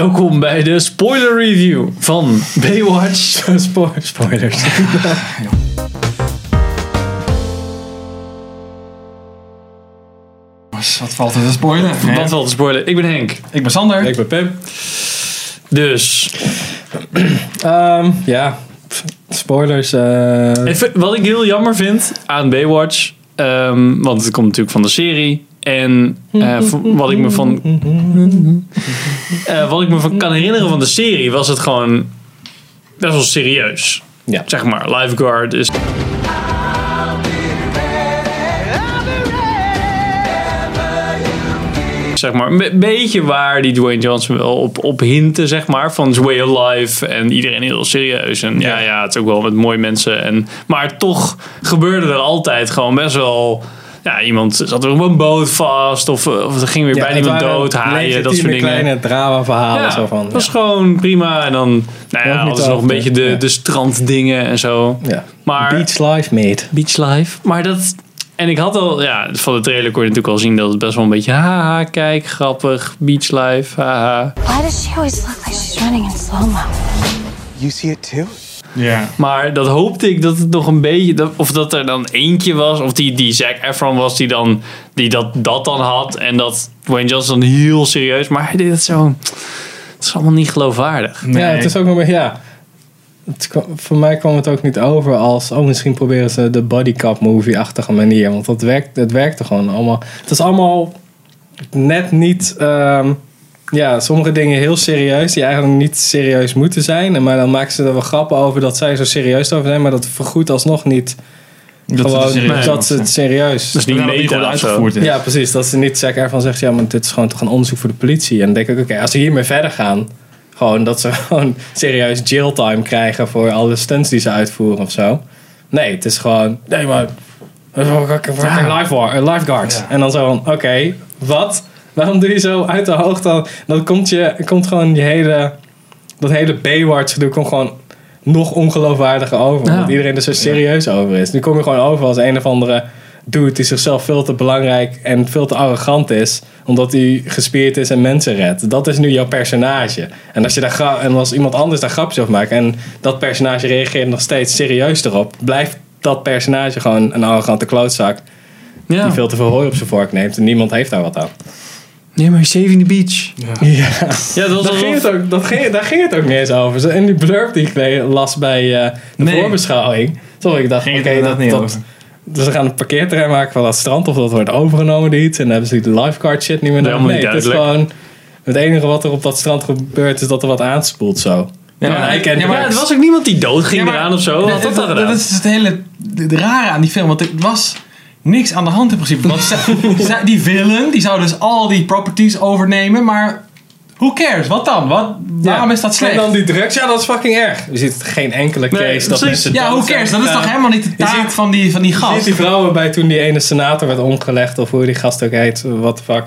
Welkom bij de spoiler review van Baywatch. Spo- spoilers. Wat valt er te spoilen? Wat valt te spoilen? Ik ben Henk. Ik ben Sander. Ik ben Pim. Dus, Ehm, ja, spoilers. eh, even- wat ik heel jammer vind aan Baywatch, ehm, want het komt natuurlijk van de serie. En eh, wat ik me van. eh, wat ik me van kan herinneren van de serie was het gewoon best wel serieus. Ja. Zeg maar, Lifeguard is. Zeg maar, een be- beetje waar die Dwayne Johnson wel op, op hinten, zeg maar. Van zijn way of life en iedereen heel serieus. En ja, ja, het is ook wel met mooie mensen. En, maar toch gebeurde er altijd gewoon best wel... Ja, iemand zat er op een boot vast. Of, of er ging weer ja, bijna iemand dood, haaien, dat soort dingen. kleine drama verhalen. Ja, zo van, dat was gewoon prima. En dan, nou ja, ze nog een beetje de, ja. de stranddingen en zo. ja. Maar Beach life, mate. Beach Life. Maar dat... En ik had al, ja, van de trailer kon je natuurlijk al zien dat het best wel een beetje, haha, kijk, grappig, Beach Life, haha. Why does she always look like she's running in slow-mo? You see it too? Ja. Maar dat hoopte ik dat het nog een beetje, of dat er dan eentje was, of die, die Zac Efron was die, dan, die dat, dat dan had. En dat Dwayne Johnson dan heel serieus, maar hij deed het zo, het is allemaal niet geloofwaardig. Nee. Ja, het is ook nog maar, ja. Het, voor mij kwam het ook niet over als, oh, misschien proberen ze de bodycap movie-achtige manier. Want dat werkt, het werkte gewoon allemaal. Het is allemaal net niet, ehm, ja, sommige dingen heel serieus, die eigenlijk niet serieus moeten zijn. En Maar dan maken ze er wel grappen over dat zij zo serieus over zijn, maar dat vergoedt alsnog niet Dat gewoon ze het ja. serieus Dat het niet meta uitgevoerd is. ja, precies. Dat ze niet Zac Efron zegt, ja, maar dit is gewoon toch een onderzoek voor de politie. En dan denk ik, oké, als ze hiermee verder gaan, gewoon dat ze gewoon serieus jailtime krijgen voor alle stunts die ze uitvoeren of zo. Nee, het is gewoon, nee, maar fucking lifeguard. lifeguard. En dan zo van, oké, wat? Waarom doe je zo uit de hoogte? Dan, dan komt, je, komt gewoon die hele, dat hele Baywatch gedoe komt gewoon nog ongeloofwaardiger over. Ja. Omdat iedereen er zo serieus over is. Nu kom je gewoon over als een of andere dude die zichzelf veel te belangrijk en veel te arrogant is. Omdat hij gespierd is en mensen redt. Dat is nu jouw personage. En als, je daar gra- en als iemand anders daar grapjes over maakt en dat personage reageert nog steeds serieus erop, blijft dat personage gewoon een arrogante klootzak Ja. die veel te veel hooi op zijn vork neemt en niemand heeft daar wat aan. Nee, maar saving the beach. Ja. Ja, dat was Daar ging, het ook, dat ging, daar ging het ook niet eens over. In die blurb die ik las bij eh, de Nee. voorbeschouwing. Toen ik dacht, het oké, inderdaad dat, niet dat, dus ze gaan een parkeerterrein maken van dat strand of dat wordt overgenomen iets. En dan hebben ze die lifeguard shit niet meer nodig. Nee, het is duidelijk. gewoon... Het enige wat er op dat strand gebeurt is dat er wat aanspoelt zo. Ja, maar hij kent ja, maar Ja, er was ook niemand die dood ging Ja, maar- eraan of zo. Wat had dat dan dat, gedaan? is het hele het rare aan die film. Want er was niks aan de hand in principe. Want die villain, die zou dus al die properties overnemen. Maar who cares? Wat dan? Wat, waarom is dat slecht? En dan die drugs, ja dat is fucking erg. Je ziet geen enkele Nee, case dat precies. mensen ja, who cares? Dat is toch helemaal niet de taak ziet- van die, van die Je ziet gast? die vrouwen bij toen die ene senator werd omgelegd, of hoe die gast ook heet, what the fuck.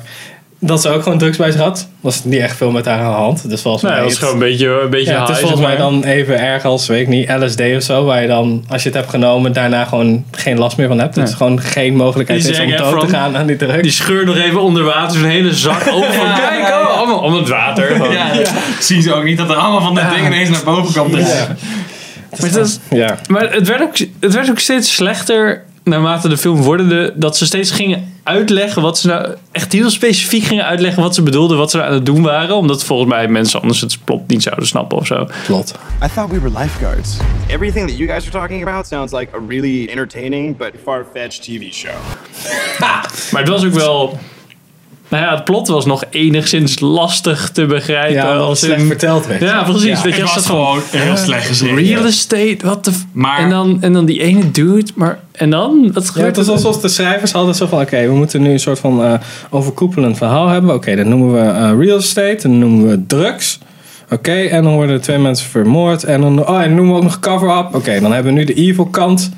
Dat ze ook gewoon drugs bij zich had. Was niet echt veel met haar aan de hand. Dus volgens Nee, mij dat was het- gewoon een beetje, een beetje ja, het is volgens mij zeg maar. dan even erg als, weet ik niet, LSD of zo. Waar je dan, als je het hebt genomen, daarna gewoon geen last meer van hebt. Het is gewoon geen mogelijkheid Die is om dood te gaan aan die drugs. Die scheurt nog even onder water, zo'n hele zak open. Van, kijk, oh, allemaal om het water. Ja, Zien ze ook niet dat er allemaal van dat ding ineens naar boven komt. Ja. Maar, dat is- ja. maar het, werd ook, het werd ook steeds slechter naarmate de film vorderde. Dat ze steeds gingen uitleggen wat ze nou... Echt heel specifiek gingen uitleggen wat ze bedoelden. Wat ze nou aan het doen waren. Omdat volgens mij mensen anders het plot niet zouden snappen of zo. Plot. I thought we were lifeguards. Everything that you guys are talking about sounds like a really entertaining but far-fetched TV show. Maar het was ook wel... Nou ja, het plot was nog enigszins lastig te begrijpen. Ja, als slecht in- verteld werd. Ja, precies. Ja. Je, was dat van, gewoon heel slecht geschreven. Real estate, wat de... f- Maar- en, dan, en dan die ene dude, maar... En dan? Wat Ja, het is alsof de schrijvers hadden zo van... Oké, we moeten nu een soort van eh, overkoepelend verhaal hebben. Oké, dan noemen we eh, real estate. Dan noemen we drugs. Oké, en dan worden er twee mensen vermoord. En dan, oh, en dan noemen we ook nog cover-up. Oké, dan hebben we nu de evil kant.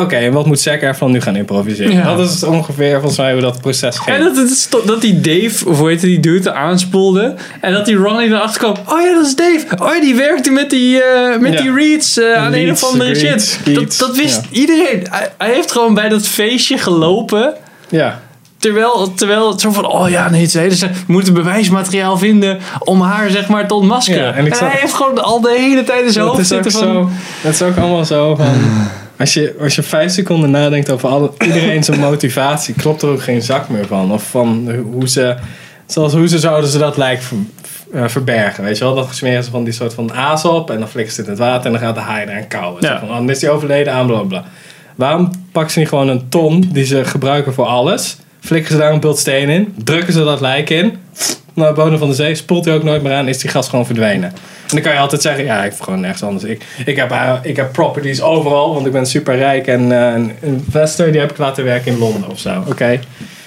Oké, wat moet Zac ervan nu gaan improviseren? Ja. Dat is ongeveer volgens mij hoe dat proces ging. En dat, toch- dat die Dave, of hoe heet die dude, aanspoelde. En dat die Ronnie erachter kwam. Oh ja, dat is Dave. Oh ja, die werkte met die, eh, met Ja. die Reeds eh, aan een of andere shit. Dat, dat wist ja. iedereen. Hij, hij heeft gewoon bij dat feestje gelopen. Ja, Terwijl, terwijl het zo van, oh ja, nee, ze, ze moeten bewijsmateriaal vinden om haar zeg maar te ontmaskeren. Ja, en en ik zag- hij heeft gewoon al de hele tijd in zijn Dat hoofd is zitten van... zo. Dat is ook allemaal zo van. Als je, als je vijf seconden nadenkt over alle, iedereen zijn motivatie, klopt er ook geen zak meer van. Of van hoe ze. Zoals hoe ze zouden ze dat lijk ver- eh, verbergen. Weet je wel? Dan smeren ze van die soort van aas op en dan flikken ze het in het water en dan gaat de haai eraan kauwen. Zo Ja. van, oh, dan is die overleden aan bla bla. Waarom pakken ze niet gewoon een ton die ze gebruiken voor alles? Flikken ze daar een bult steen in, drukken ze dat lijk in, naar de bodem van de zee, spoelt hij ook nooit meer aan, is die gas gewoon verdwenen. En dan kan je altijd zeggen, ja, ik heb gewoon nergens anders. Ik, ik, heb, ik heb properties overal, want ik ben super rijk en eh, een investor die heb ik laten werken in Londen of zo. Oké.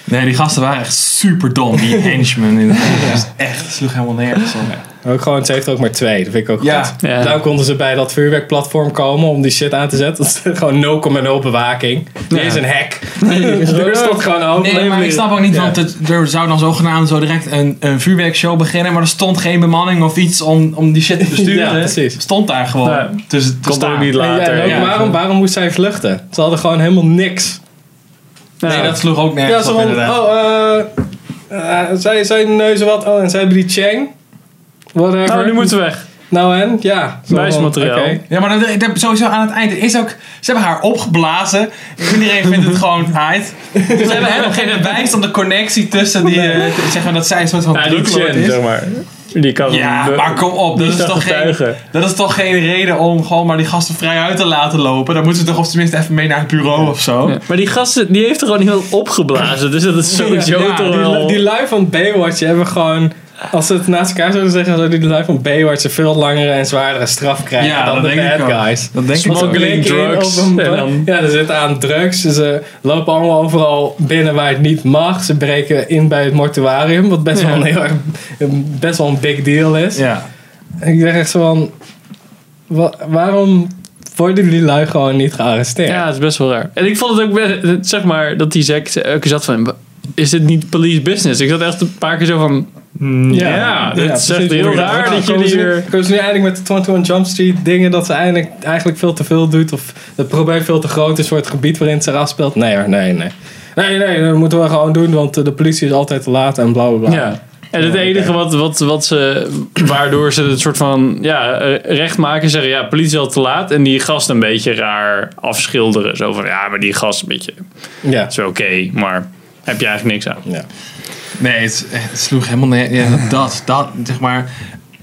Nee, die gasten waren echt super dom. Die henchmen in is echt, sloeg helemaal nergens op. Ook gewoon, ze heeft er ook maar twee. Dat vind ik ook Ja. goed. Ja. Daarom konden ze bij dat vuurwerkplatform komen om die shit aan te zetten. Dat is gewoon 0,0 bewaking. Die is een hack. er stond gewoon open. Nee, maar ik snap ook niet, Ja. want het, er zou dan zogenaamd zo direct een, een vuurwerkshow beginnen, maar er stond geen bemanning of iets om, om die shit te besturen. Ja, precies. Stond daar gewoon. Ja. Dus het Komt ook niet ja, later. en ook ja. waarom, waarom moest zij vluchten? Ze hadden gewoon helemaal niks. Nee, dat sloeg ook Ja, nergens zo op inderdaad. oh, eh, eh, zij, zij neuzen wat. Oh, en zij hebben die Chang. Whatever. Nou, die moeten weg. Nou en? Ja. Bewijsmateriaal. oké. Ja, maar dan, dan- sowieso aan het eind is ook... Ze hebben haar opgeblazen. Iedereen vindt het gewoon uit. Ze hebben helemaal geen bewijs om de connectie tussen die... eh, zeg maar dat zij een soort van Ja, is. zeg maar. Die kan Ja, maar kom op. Dat is, toch geen, dat is toch geen reden om gewoon maar die gasten vrij uit te laten lopen. Dan moeten ze toch of tenminste even mee naar het bureau of zo. Ja, Maar die gasten, die heeft er gewoon heel opgeblazen. Dus dat is sowieso Ja, toch die- Die, wel... die lui van Baywatch hebben gewoon... Als ze het naast elkaar zouden zeggen, zouden die lui van Baywatch een veel langere en zwaardere straf krijgen Ja, dan dat de ik bad guys. Dat denk ik ze. Smuggling in drugs op een- en dan- Ja, ze zitten aan drugs. Ze lopen allemaal overal binnen waar het niet mag. Ze breken in bij het mortuarium, wat best, wel, een heel erg, best wel een big deal is. Ja. En ik zeg echt zo van... wa- waarom worden die lui gewoon niet gearresteerd? Ja, het is best wel raar. En ik vond het ook, best- zeg maar, dat die zegt, ook zat van, is dit niet police business? Ik zat echt een paar keer zo van, ja, dit is echt heel raar dat- dat jullie ze nu- er... Komen ze nu eigenlijk met de 21 Jump Street dingen dat ze eigenlijk, eigenlijk veel te veel doet of het probleem veel te groot is voor het gebied waarin het zich afspeelt? Nee hoor, nee, nee. Nee, nee, dat moeten we gewoon doen, want eh, de politie is altijd te laat en bla bla bla. Ja. En het enige wat, wat, wat ze, waardoor ze het soort van ja, eh, recht maken, zeggen ja, politie is al te laat. En die gast een beetje raar afschilderen. Zo van ja, maar die gast een beetje, Ja. is oké, maar heb je eigenlijk niks aan. ja. Nee, het, het sloeg helemaal neer. Ja, dat, dat, zeg maar.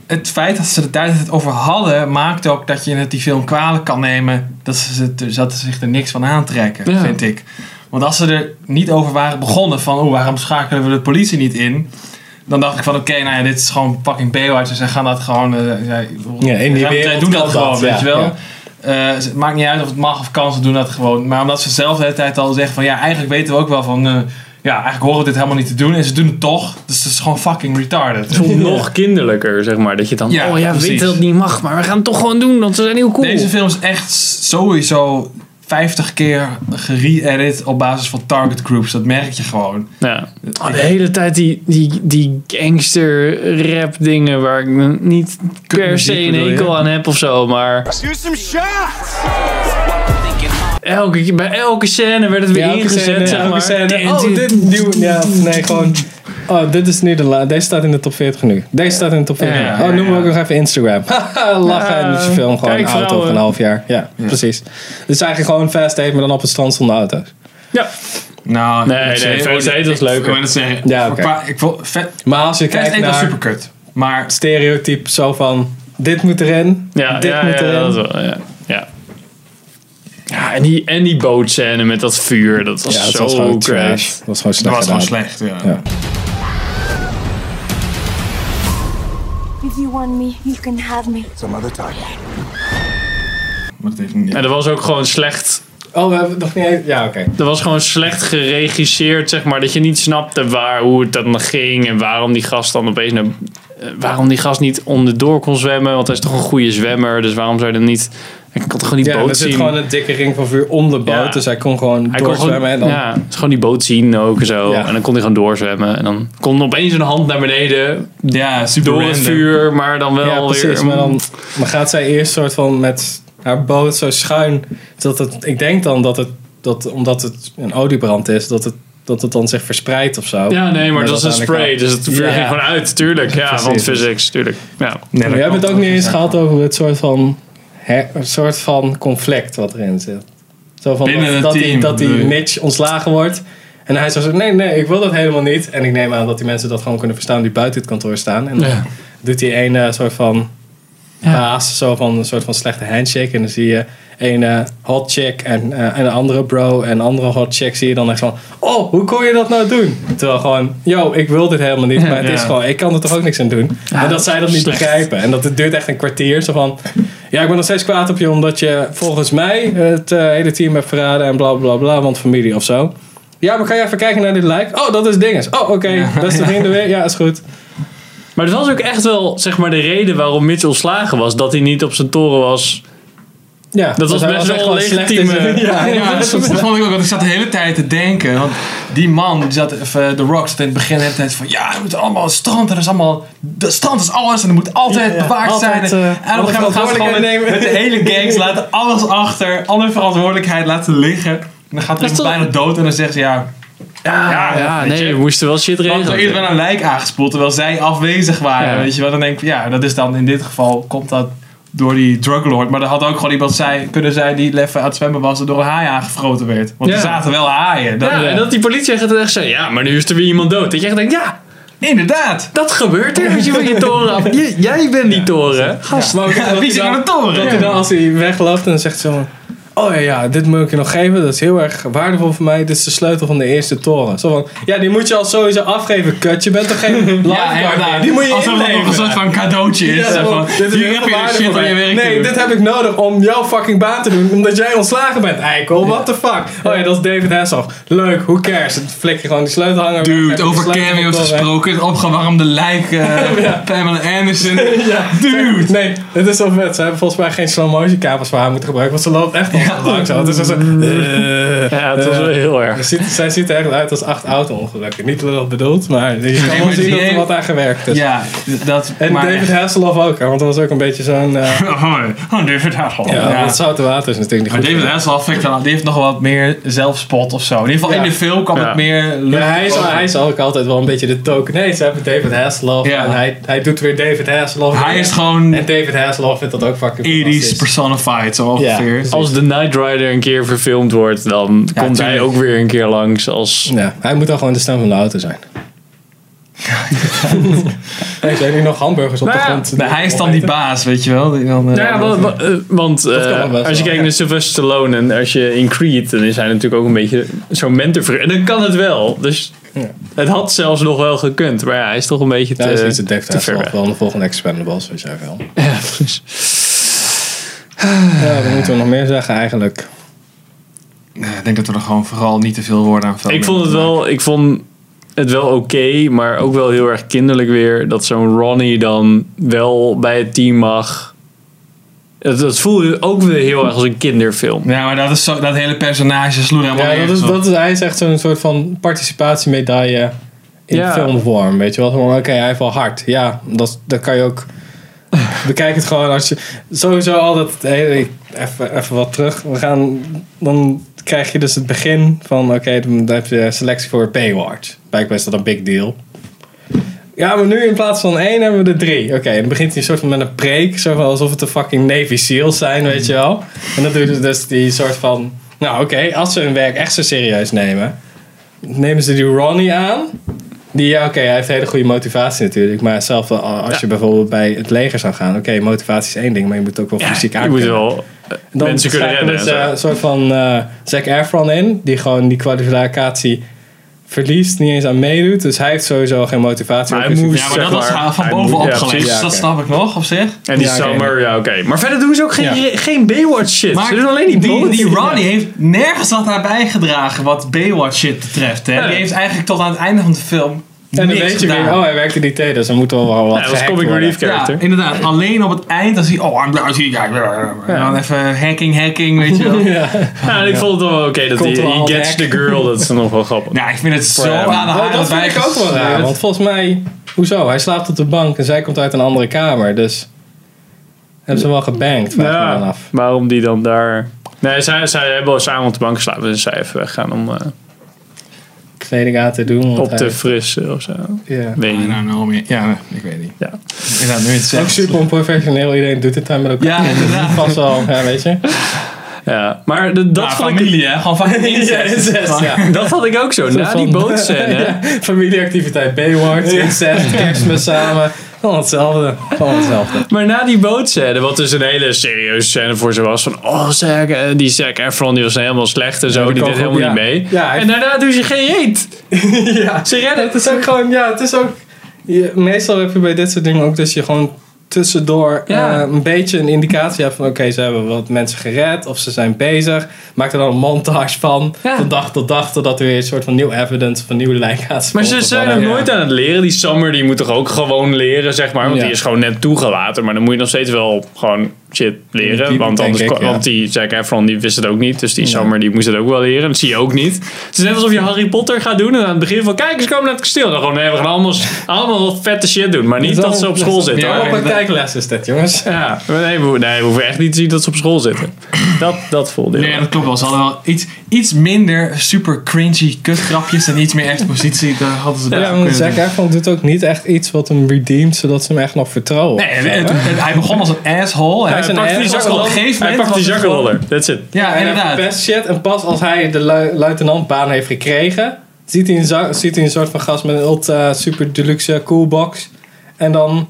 Het feit dat ze er tijd het over hadden, maakt ook dat je het die film kwalijk kan nemen. Dat ze, het- dat ze zich er niks van aantrekken, Ja. vind ik. Want als ze er niet over waren begonnen van, oh, waarom schakelen we de politie niet in? Dan dacht ik van, oké, nou ja, dit is gewoon fucking Baywatch. Dus zij gaan dat gewoon... eh, ja, Ja, in die zij wereld doen dat gewoon, dat, weet ja, je wel. ja. Eh, het maakt niet uit of het mag of kan, ze doen dat gewoon. Maar omdat ze zelf de hele tijd al zeggen van, ja, eigenlijk weten we ook wel van... eh, ja, eigenlijk horen we dit helemaal niet te doen. En ze doen het toch. Dus het is gewoon fucking retarded. Soms nog kinderlijker, zeg maar. Dat je dan, Ja, oh ja, we precies. weten dat het niet mag, maar we gaan het toch gewoon doen, want ze zijn heel cool. Deze film is echt sowieso 50 keer gere-edit op basis van target groups. Dat merk je gewoon. Ja. Oh, de hele tijd die, die, die gangster rap dingen waar ik me niet per se een enkel aan heb of zo, maar Do some shots! Elke, keer- bij elke scène werd het weer Ja, ingezet, scène, zeg elke maar. scène. Oh, dit- nieuw. Ja, nee, gewoon. Oh, dit is nu de la. Deze staat in de top 40 nu. Deze staat in de top 40. Ja, oh, ja, noemen we ja. ook nog even Instagram. Haha, Lachen en dus je film gewoon een auto over een half jaar. Ja, precies. Is eigenlijk gewoon Fast Eight, maar dan op het strand zonder auto's. Ja. Nou, Nee, nee, First Aid was ik- leuker. Ik. Ja, Ik vond Vet Maar als je Fast kijkt naar super kut. Maar stereotype zo van dit moet erin, Ja, dit ja, moet ja, erin. dat wel, ja. Ja. En die, en die bootscène met dat vuur, dat was ja, zo was gewoon crash. trash. Dat was gewoon dat slecht was gewoon slecht. Ja. Ja. If you want me, you can have me. Some other time. Maar dat heeft niet. En dat was ook gewoon slecht Oh, we hebben het nog niet. Ja, oké. Dat was gewoon slecht geregisseerd, zeg maar. Dat je niet snapte waar, hoe het dan ging en waarom die gast dan opeens naar, waarom die gast niet onderdoor kon zwemmen. Want hij is toch een goede zwemmer, dus waarom zou je dan niet... Ik kon toch gewoon die Ja, boot er zit zien. gewoon een dikke ring van vuur om de boot, Ja. dus hij kon gewoon hij kon gewoon, doorzwemmen en dan ja, dus gewoon die boot zien ook zo. Ja. En dan kon hij gewoon doorzwemmen. En dan kon opeens een hand naar beneden Ja, super door het vuur, maar dan wel Ja, precies. weer... Maar dan maar gaat zij eerst soort van met haar boot zo schuin. Dat het, ik denk dan dat het, dat, omdat het een oliebrand is, dat het dat het dan zich verspreidt of zo. Ja, nee, maar Maar dat is een spray. Dus het vuur Ja. ging gewoon uit, tuurlijk. Ja, Precies. want physics, tuurlijk. Ja. Nee, Maar jij hebt het ook niet eens gehad over het soort van, her- een soort van conflict wat erin zit. Zo van Binnen dat, die, dat die? Mitch ontslagen wordt. En hij zo zegt, nee, nee, ik wil dat helemaal niet. En ik neem aan dat die mensen dat gewoon kunnen verstaan die buiten het kantoor staan. En dan Ja. doet hij een eh, soort van baas, zo van een soort van slechte handshake. En dan zie je een eh, hot chick en, eh, en een andere bro en een andere hot chick. Zie je dan echt van, oh, hoe kon je dat nou doen? Terwijl gewoon, yo, ik wil dit helemaal niet. Maar het is gewoon, ik kan er toch ook niks aan doen. en dat zij dat niet slecht. begrijpen. En dat het duurt echt een kwartier. Zo van, ja, ik ben nog steeds kwaad op je omdat je volgens mij het eh, hele team hebt verraden en bla bla bla, want familie of zo. Ja, maar ga je even kijken naar dit lijk? Oh, dat is dinges. Oh, oké. Beste vrienden weer. Ja, is goed. Maar het was ook echt wel, zeg maar, de reden waarom Mitch ontslagen was. Dat hij niet op zijn toren was. Ja, Dat was hij best echt wel in legitieme- zijn- Ja, Ja, dat, vond ik ook. Want ik zat de hele tijd te denken. Want die man, die zat, of, eh, The Rock, zat in het begin de hele tijd van... Ja, we moeten allemaal het strand. En dat is allemaal... De strand is alles. En er moet altijd Ja, bewaard altijd, zijn. eh, en op een alle gegeven moment gaan ze gewoon met, de hele gangs laten alles achter. Alle verantwoordelijkheid laten liggen. En dan gaat er iemand bijna dood. En dan zegt ze ja... Ja, ja nee, je. we moesten wel shit Want er is regelen. wel een lijk aangespoeld terwijl zij afwezig waren. Ja. Weet je wel? Dan denk ik, ja, dat is dan in dit geval, komt dat door die druglord. Maar er had ook gewoon iemand zijn, kunnen zijn die even aan het zwemmen was en door een haai aangefroten werd. Want Ja. er zaten wel haaien. Dat, Ja, en dat die politieagent echt zei, ja, maar nu is er weer iemand dood. Dat je echt denkt, ja, Inderdaad. dat gebeurt er als je van je toren af. Jij bent die toren. Gast. Maar ook dat wie zit aan de toren? Dat hij dan als hij wegloopt en dan zegt zo. Oh ja, ja, dit moet ik je nog geven. Dat is heel erg waardevol voor mij. Dit is de sleutel van de eerste toren. Zo van, ja, die moet je al sowieso afgeven, kut. Je bent toch geen lifeguard meer? Die moet je Alsof het nog een soort van cadeautje is. Ja, van, dit is hier heb je shit aan je werk Nee, dit heb ik nodig om jouw fucking baan te doen. Omdat jij ontslagen bent, eikel. What the fuck? Oh ja, dat is David Hasselhoff. Leuk, who cares? Dan flik je gewoon die sleutelhanger Dude, over cameo's gesproken. Het opgewarmde lijk. eh, Pamela Anderson. Dude. Nee, het is zo vet. Ze hebben volgens mij geen slow motion camera's voor haar moeten gebruiken. Want ze loopt echt al lang zo. Het is zo... eh, Ja, het was wel heel Ze erg. ziet, zij ziet er echt uit als acht auto-ongelukken. Niet dat dat bedoeld, maar je kan maar wel zien dat er wat aan gewerkt is. Ja, dat... En maar David Hasselhoff ook, want dat was ook een beetje zo'n... eh, Oh, David Hasselhoff. ja, Ja. dat zoute water is natuurlijk Maar niet goed. David Hasselhoff vind ik dan, die heeft nog wat meer zelfspot of zo. In ieder geval Ja. in de film kwam Ja. het meer Ja, hij is, hij is ook altijd wel een beetje de token. Nee, ze hebben David Hasselhoff Ja. en hij, hij doet weer David Hasselhoff. Hij weer. is gewoon En David Hasselhoff vindt dat ook fucking 80s fantastisch. personified, zo ongeveer. Ja. Als de Knight Rider een keer verfilmd wordt, dan Ja, komt hij ook weer een keer langs als... Ja, hij moet dan gewoon de stem van de auto zijn. hey, zijn hier nog hamburgers op Nou de ja, grond? Nee, hij is dan die baas, weet je wel. Die dan, eh, Nou ja, eh, want eh, als je wel, kijkt ja. naar Sylvester Stallone en als je in Creed, dan is hij natuurlijk ook een beetje zo'n mentor. En dan kan het wel. Dus Ja. het had zelfs nog wel gekund. Maar ja, hij is toch een beetje te, Ja, dat is het David te ver weg. wel in de volgende Expendables, weet jij wel. Ja, precies. Ja, wat moeten we nog meer zeggen eigenlijk? Nee, ik denk dat we er gewoon vooral niet te veel woorden aan Ik vond het wel, ik vond het wel oké, maar ook wel heel erg kinderlijk weer dat zo'n Ronnie dan wel bij het team mag. Het, het voelde ook weer heel erg als een kinderfilm. Ja, maar dat, is zo, dat hele personage sloeg helemaal Ja, dat is, op. dat is, hij is echt zo'n soort van participatiemedaille in Ja. filmvorm, weet je wel. Oké, hij heeft wel hard. Ja, dat, dat kan je ook... Bekijk het gewoon als je... Sowieso altijd... Hey, even, even wat terug. We gaan... Dan krijg je dus het begin van... Oké, dan heb je selectie voor Baywatch. Blijkbaar is dat een big deal. Ja, maar nu in plaats van één hebben we er drie. Oké, en dan begint hij soort van met een preek. Alsof het de fucking Navy SEALs zijn, weet je wel. En doen ze dus die soort van... Nou oké, als ze hun werk echt zo serieus nemen... Nemen ze die Ronnie aan. Die, ja oké, hij heeft hele goede motivatie natuurlijk. Maar zelf wel, als je bijvoorbeeld bij het leger zou gaan... Oké, motivatie is één ding, maar je moet ook wel fysiek je aan moet kunnen. wel eh, En dan mensen kunnen ze zo. een soort van eh Zac Efron in. Die gewoon die kwalificatie verliest. Niet eens aan meedoet. Dus hij heeft sowieso geen motivatie. Maar hij moest- Ja, maar dat was maar, van bovenop ja. Dus Ja, dat snap ik nog op zich. En die. Summer, ja oké. Maar verder doen ze ook geen, Ja. geen Baywatch shit. Maar ze doen alleen die, die, die Ronnie heeft nergens wat aan bijgedragen wat Baywatch shit betreft. Hè. Ja. Die heeft eigenlijk tot aan het einde van de film En dan weet je weer, oh hij werkt in die T, dus dan moet wel wel wat Ja, dat comic relief character. Ja, inderdaad. Alleen op het eind, dan zie je, oh, I'm blauw, zie en dan even hacking, hacking, weet je wel. Ja. Ja, en ik vond het wel oké dat hij gets hack. the girl. Dat is dan nog wel grappig. Nou, ik vind het zo hem. aan de Oh, hand dat vind ik ook wel raar, want volgens mij, hoezo? Hij slaapt op de bank en zij komt uit een andere kamer, dus hebben ze wel gebankt, vraag ik me dan Ja, af. waarom die dan daar... Nee, zij, zij hebben al samen op de bank geslapen. Dus zij even weggaan om... eh, kleding aan te doen. Op te hij- frissen of zo. ja. Weet je know, meer. Ja, ik weet niet. Ja. Inderdaad, nu het Ook super onprofessioneel. Iedereen doet het daar met elkaar. Ja, inderdaad. Vast wel, ja, weet je. Ja, maar de, dat, Ja, vond ik, familie, hè? Gewoon incest. ja. dat had ik ook zo. Na die bootscène. Ja, familieactiviteit, Baywatch, incest, kerstmis samen. Gewoon hetzelfde. Gewoon hetzelfde. Maar na die bootscène, wat dus een hele serieuze scène voor ze was. Van, oh Zac, eh, die Zac Efron die was helemaal slecht en zo. Ja, die deed helemaal niet mee. Ja, hij- en daarna doen ze geen reet. ja. Ze redden Het is ook gewoon, ja, het is ook... Je, meestal heb je bij dit soort dingen ook dat je gewoon tussendoor Ja. eh, een beetje een indicatie hebt van oké, ze hebben wat mensen gered of ze zijn bezig. Maak er dan een montage van, Ja. van dag tot dag, totdat er weer een soort van nieuw evidence of een nieuwe lijk gaat Maar ze zijn nog Ja. nooit aan het leren. Die Summer die moet toch ook gewoon leren, zeg maar. Want Ja. die is gewoon net toegelaten. Maar dan moet je nog steeds wel gewoon shit leren. Die- want, denk anders, ik, ja. want die Zac Efron die wist het ook niet. Dus die Ja. Summer die moest het ook wel leren. Dat zie je ook niet. Het is net alsof je Harry Potter gaat doen. En aan het begin van, kijk eens komen naar het kasteel. Dan gewoon, nee, we gaan allemaal, allemaal wat vette shit doen. Maar niet dat ze op school zitten. Ja. Ja, praktijkles is dit, jongens. Ja, nee, we, nee, we hoeven echt niet te zien dat ze op school zitten. Dat, dat voelde Nee, dat klopt wel. Ze hadden wel iets, iets minder super cringy kutgrapjes en iets meer expositie. Daar hadden ze Ja, Zac. Efron doet ook niet echt iets wat hem redeemt, zodat ze hem echt nog vertrouwen. Nee, het- het- het- hij begon als een asshole. Hij is een pakte die gegeven Hij pakt die. That's it. Ja, Hij inderdaad. best shit. En pas als hij de lu- luitenantbaan heeft gekregen, ziet hij, een ziet hij een soort van gast met een ultra super deluxe coolbox. En dan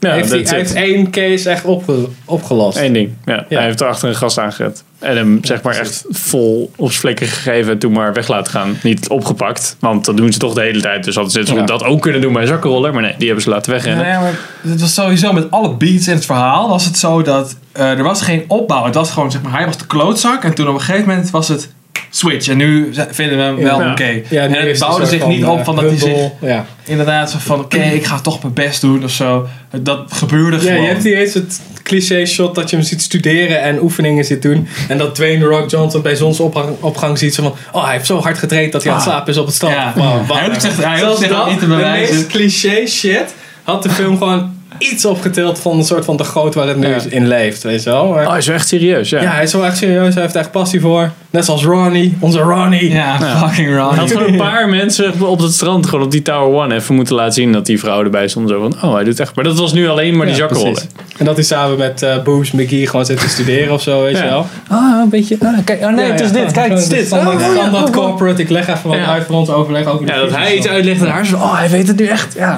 Ja, heeft hij, that's hij it. heeft één case echt opge- opgelost. Eén ding. Ja. Ja. Hij heeft er achter een gast aangered. En hem zeg maar echt vol op zijn flikken gegeven en toen maar weg laten gaan. Niet opgepakt. Want dat doen ze toch de hele tijd. Dus hadden ze Ja. dat ook kunnen doen bij een zakkenroller. Maar nee, die hebben ze laten wegrennen. Nee, maar het was sowieso met alle beats in het verhaal was het zo dat eh, er was geen opbouw. Het was gewoon zeg maar hij was de klootzak en toen op een gegeven moment was het switch en nu vinden we hem wel Ja. oké. Ja, en het bouwde zich niet op eh, van dat hij zich Ja. inderdaad zo van oké ik ga toch mijn best doen of zo. Dat gebeurde ja, gewoon. je hebt niet eens het cliché shot dat je hem ziet studeren en oefeningen ziet doen. En dat Dwayne Rock Johnson bij zonsopgang opgang ziet. Zo van, oh hij heeft zo hard getraind dat hij aan het Ah. slapen is op het strand. Ja. Wow, Hij hoeft zich- hij hoeft zich niet te De bewijzen. meest cliché shit had de film gewoon iets opgetild van een soort van de groot waar het nu Ja. in leeft. Weet je wel? Maar- Oh, hij is wel echt serieus. Ja. ja, hij is wel echt serieus. Hij heeft echt passie voor. Net zoals Ronnie, onze Ronnie. Ja, fucking Hij wrong. had gewoon een paar mensen op het strand, gewoon op die Tower One, even moeten laten zien dat die vrouw erbij stond. Zo van, oh, hij doet echt. Maar dat was nu alleen maar die Ja, precies. En dat hij samen met eh Boos McGee gewoon zit te studeren of zo, weet Ja. je wel. Ah, een beetje. Ah, kijk, oh nee, Ja, het is ja, dit. Kijk, het is dit. Standaard, Oh, standaard oh, oh. corporate. Ik leg even wat Ja. uit voor ons overleg. Ook de Ja, dat hij iets uitlegt en haar zo, oh, hij weet het nu echt. Ja.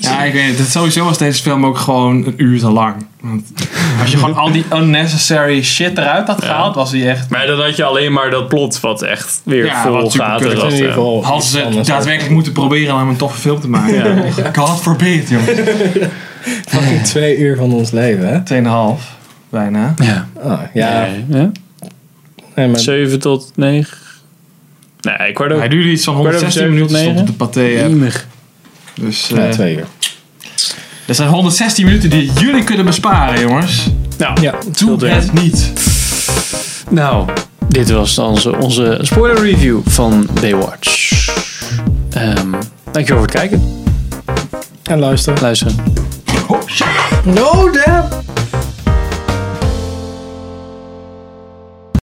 Ja. Ja, ik weet het. Het- Sowieso was deze film ook gewoon een uur te lang. Want als je gewoon al die unnecessary shit eruit had gehaald, was hij echt... Maar dan had je alleen maar dat plot wat echt weer Ja, vol gaten was. In ieder ja. Hadden iets ze daadwerkelijk moeten proberen om een toffe film te maken. God forbid, jongens. Fucking twee uur van ons leven, hè? Tweeënhalf, bijna. Ja. Oh, ja. Nee, ja. Nee, maar 7 tot 9. Nee, kwart over. Hij duurde iets van Kwart over 116 zeven minuten tot op de negen. paté. Dus ja, eh twee uur. er zijn 116 minuten die jullie kunnen besparen, jongens. Nou, Ja. Doe het niet. nou, dit was dan onze, onze spoiler review van Baywatch. Ehm dankjewel voor het kijken. En luisteren. Luisteren. Oh, shit. No, damn!